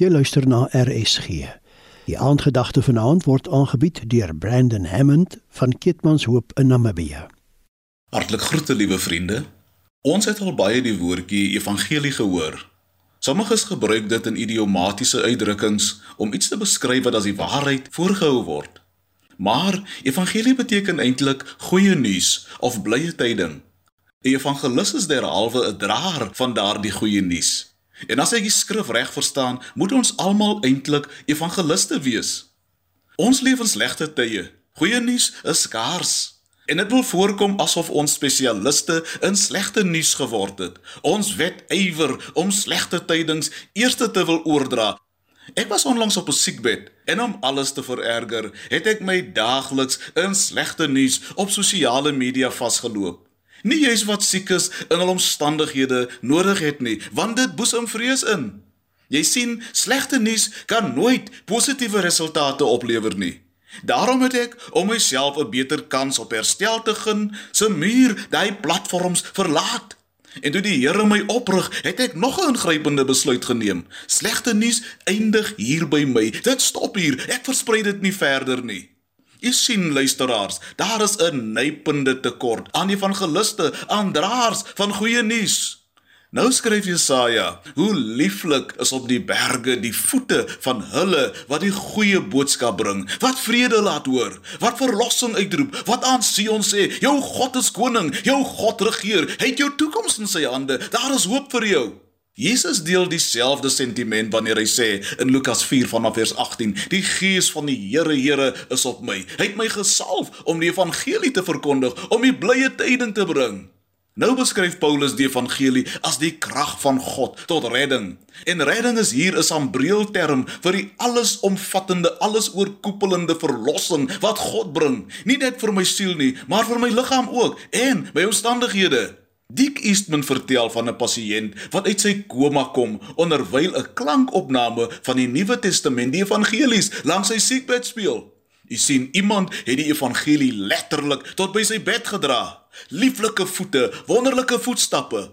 Jy luister na RSG. Die aandgedagte vanaand word aangebied deur Brandon Hammond van Kitmanshoop in Namibië. Hartlik groete liewe vriende. Ons het al baie die woordjie evangelie gehoor. Sommiges gebruik dit in idiomatiese uitdrukkings om iets te beskryf wat as die waarheid voorgehou word. Maar evangelie beteken eintlik goeie nuus of blye tyding. 'n Evangelis is derhalwe 'n draer van daardie goeie nuus. En as ek die skrif reg verstaan, moet ons almal eintlik evangeliste wees. Ons leef in slegte tye. Goeie nuus is skaars. En dit wil voorkom asof ons spesialiste in slegte nuus geword het. Ons wet ywer om slegte tydings eers te wil oordra. Ek was onlangs op 'n siekbed en om alles te vererger, het ek my daagliks in slegte nuus op sosiale media vasgeloop. Nie juis wat siek is in hul omstandighede nodig het nie, want dit boesem vrees in. Jy sien, slegte nuus kan nooit positiewe resultate oplewer nie. Daarom het ek om myself 'n beter kans op herstel te gun, se muur daai platforms verlaat. En toe die Here my oprig, het ek nog 'n ingrypende besluit geneem. Slegte nuus eindig hier by my. Dit stop hier. Ek versprei dit nie verder nie. U sien luisteraars, daar is 'n nypende tekort aan evangeliste, aan draers van goeie nuus. Nou skryf Jesaja, hoe lieflik is op die berge die voete van hulle wat die goeie boodskap bring, wat vrede laat hoor, wat verlossing uitroep, wat aan Sion sê, jou God is koning, jou God regeer, hy het jou toekoms in sy hande, daar is hoop vir jou. Jesus deel dieselfde sentiment wanneer hy sê in Lukas 4 vanaf vers 18: Die Gees van die Here Here is op my. Hy het my gesalf om die evangelie te verkondig, om die blye tyding te bring. Nou beskryf Paulus die evangelie as die krag van God tot redding. En redding is hier 'n sambreelterm vir die allesomvattende, allesoorkoepelende verlossing wat God bring, nie net vir my siel nie, maar vir my liggaam ook en my omstandighede. Dick Eastman vertel van 'n pasiënt wat uit sy koma kom onderwyl 'n klankopname van die Nuwe Testament, die evangelies, langs sy siekbed speel. U sien, iemand het die evangelie letterlik tot by sy bed gedra. Lieflike voete, wonderlike voetstappe.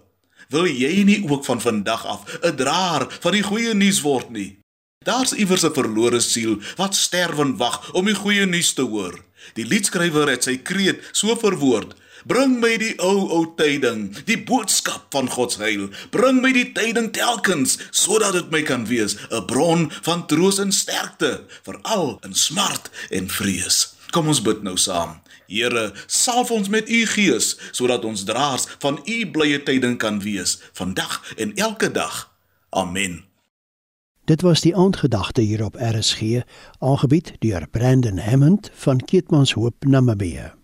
Wil jy nie ook van vandag af 'n draer van die goeie nuus word nie? Daar's iewers 'n verlore siel wat sterwen wag om die goeie nuus te hoor. Die liedskrywer het sy kreet so verwoord: Bring my die ou ou tyding, die boodskap van God se heil. Bring my die tyding telkens sodat dit my kan wees 'n bron van troos en sterkte, veral in smart en vrees. Kom ons bid nou saam. Here, salf ons met u gees sodat ons draers van u blye tyding kan wees vandag en elke dag. Amen. Dit was die aandgedagte hier op RSG, aangebied deur Brandon Hammond van Keetmanshoop Namibië.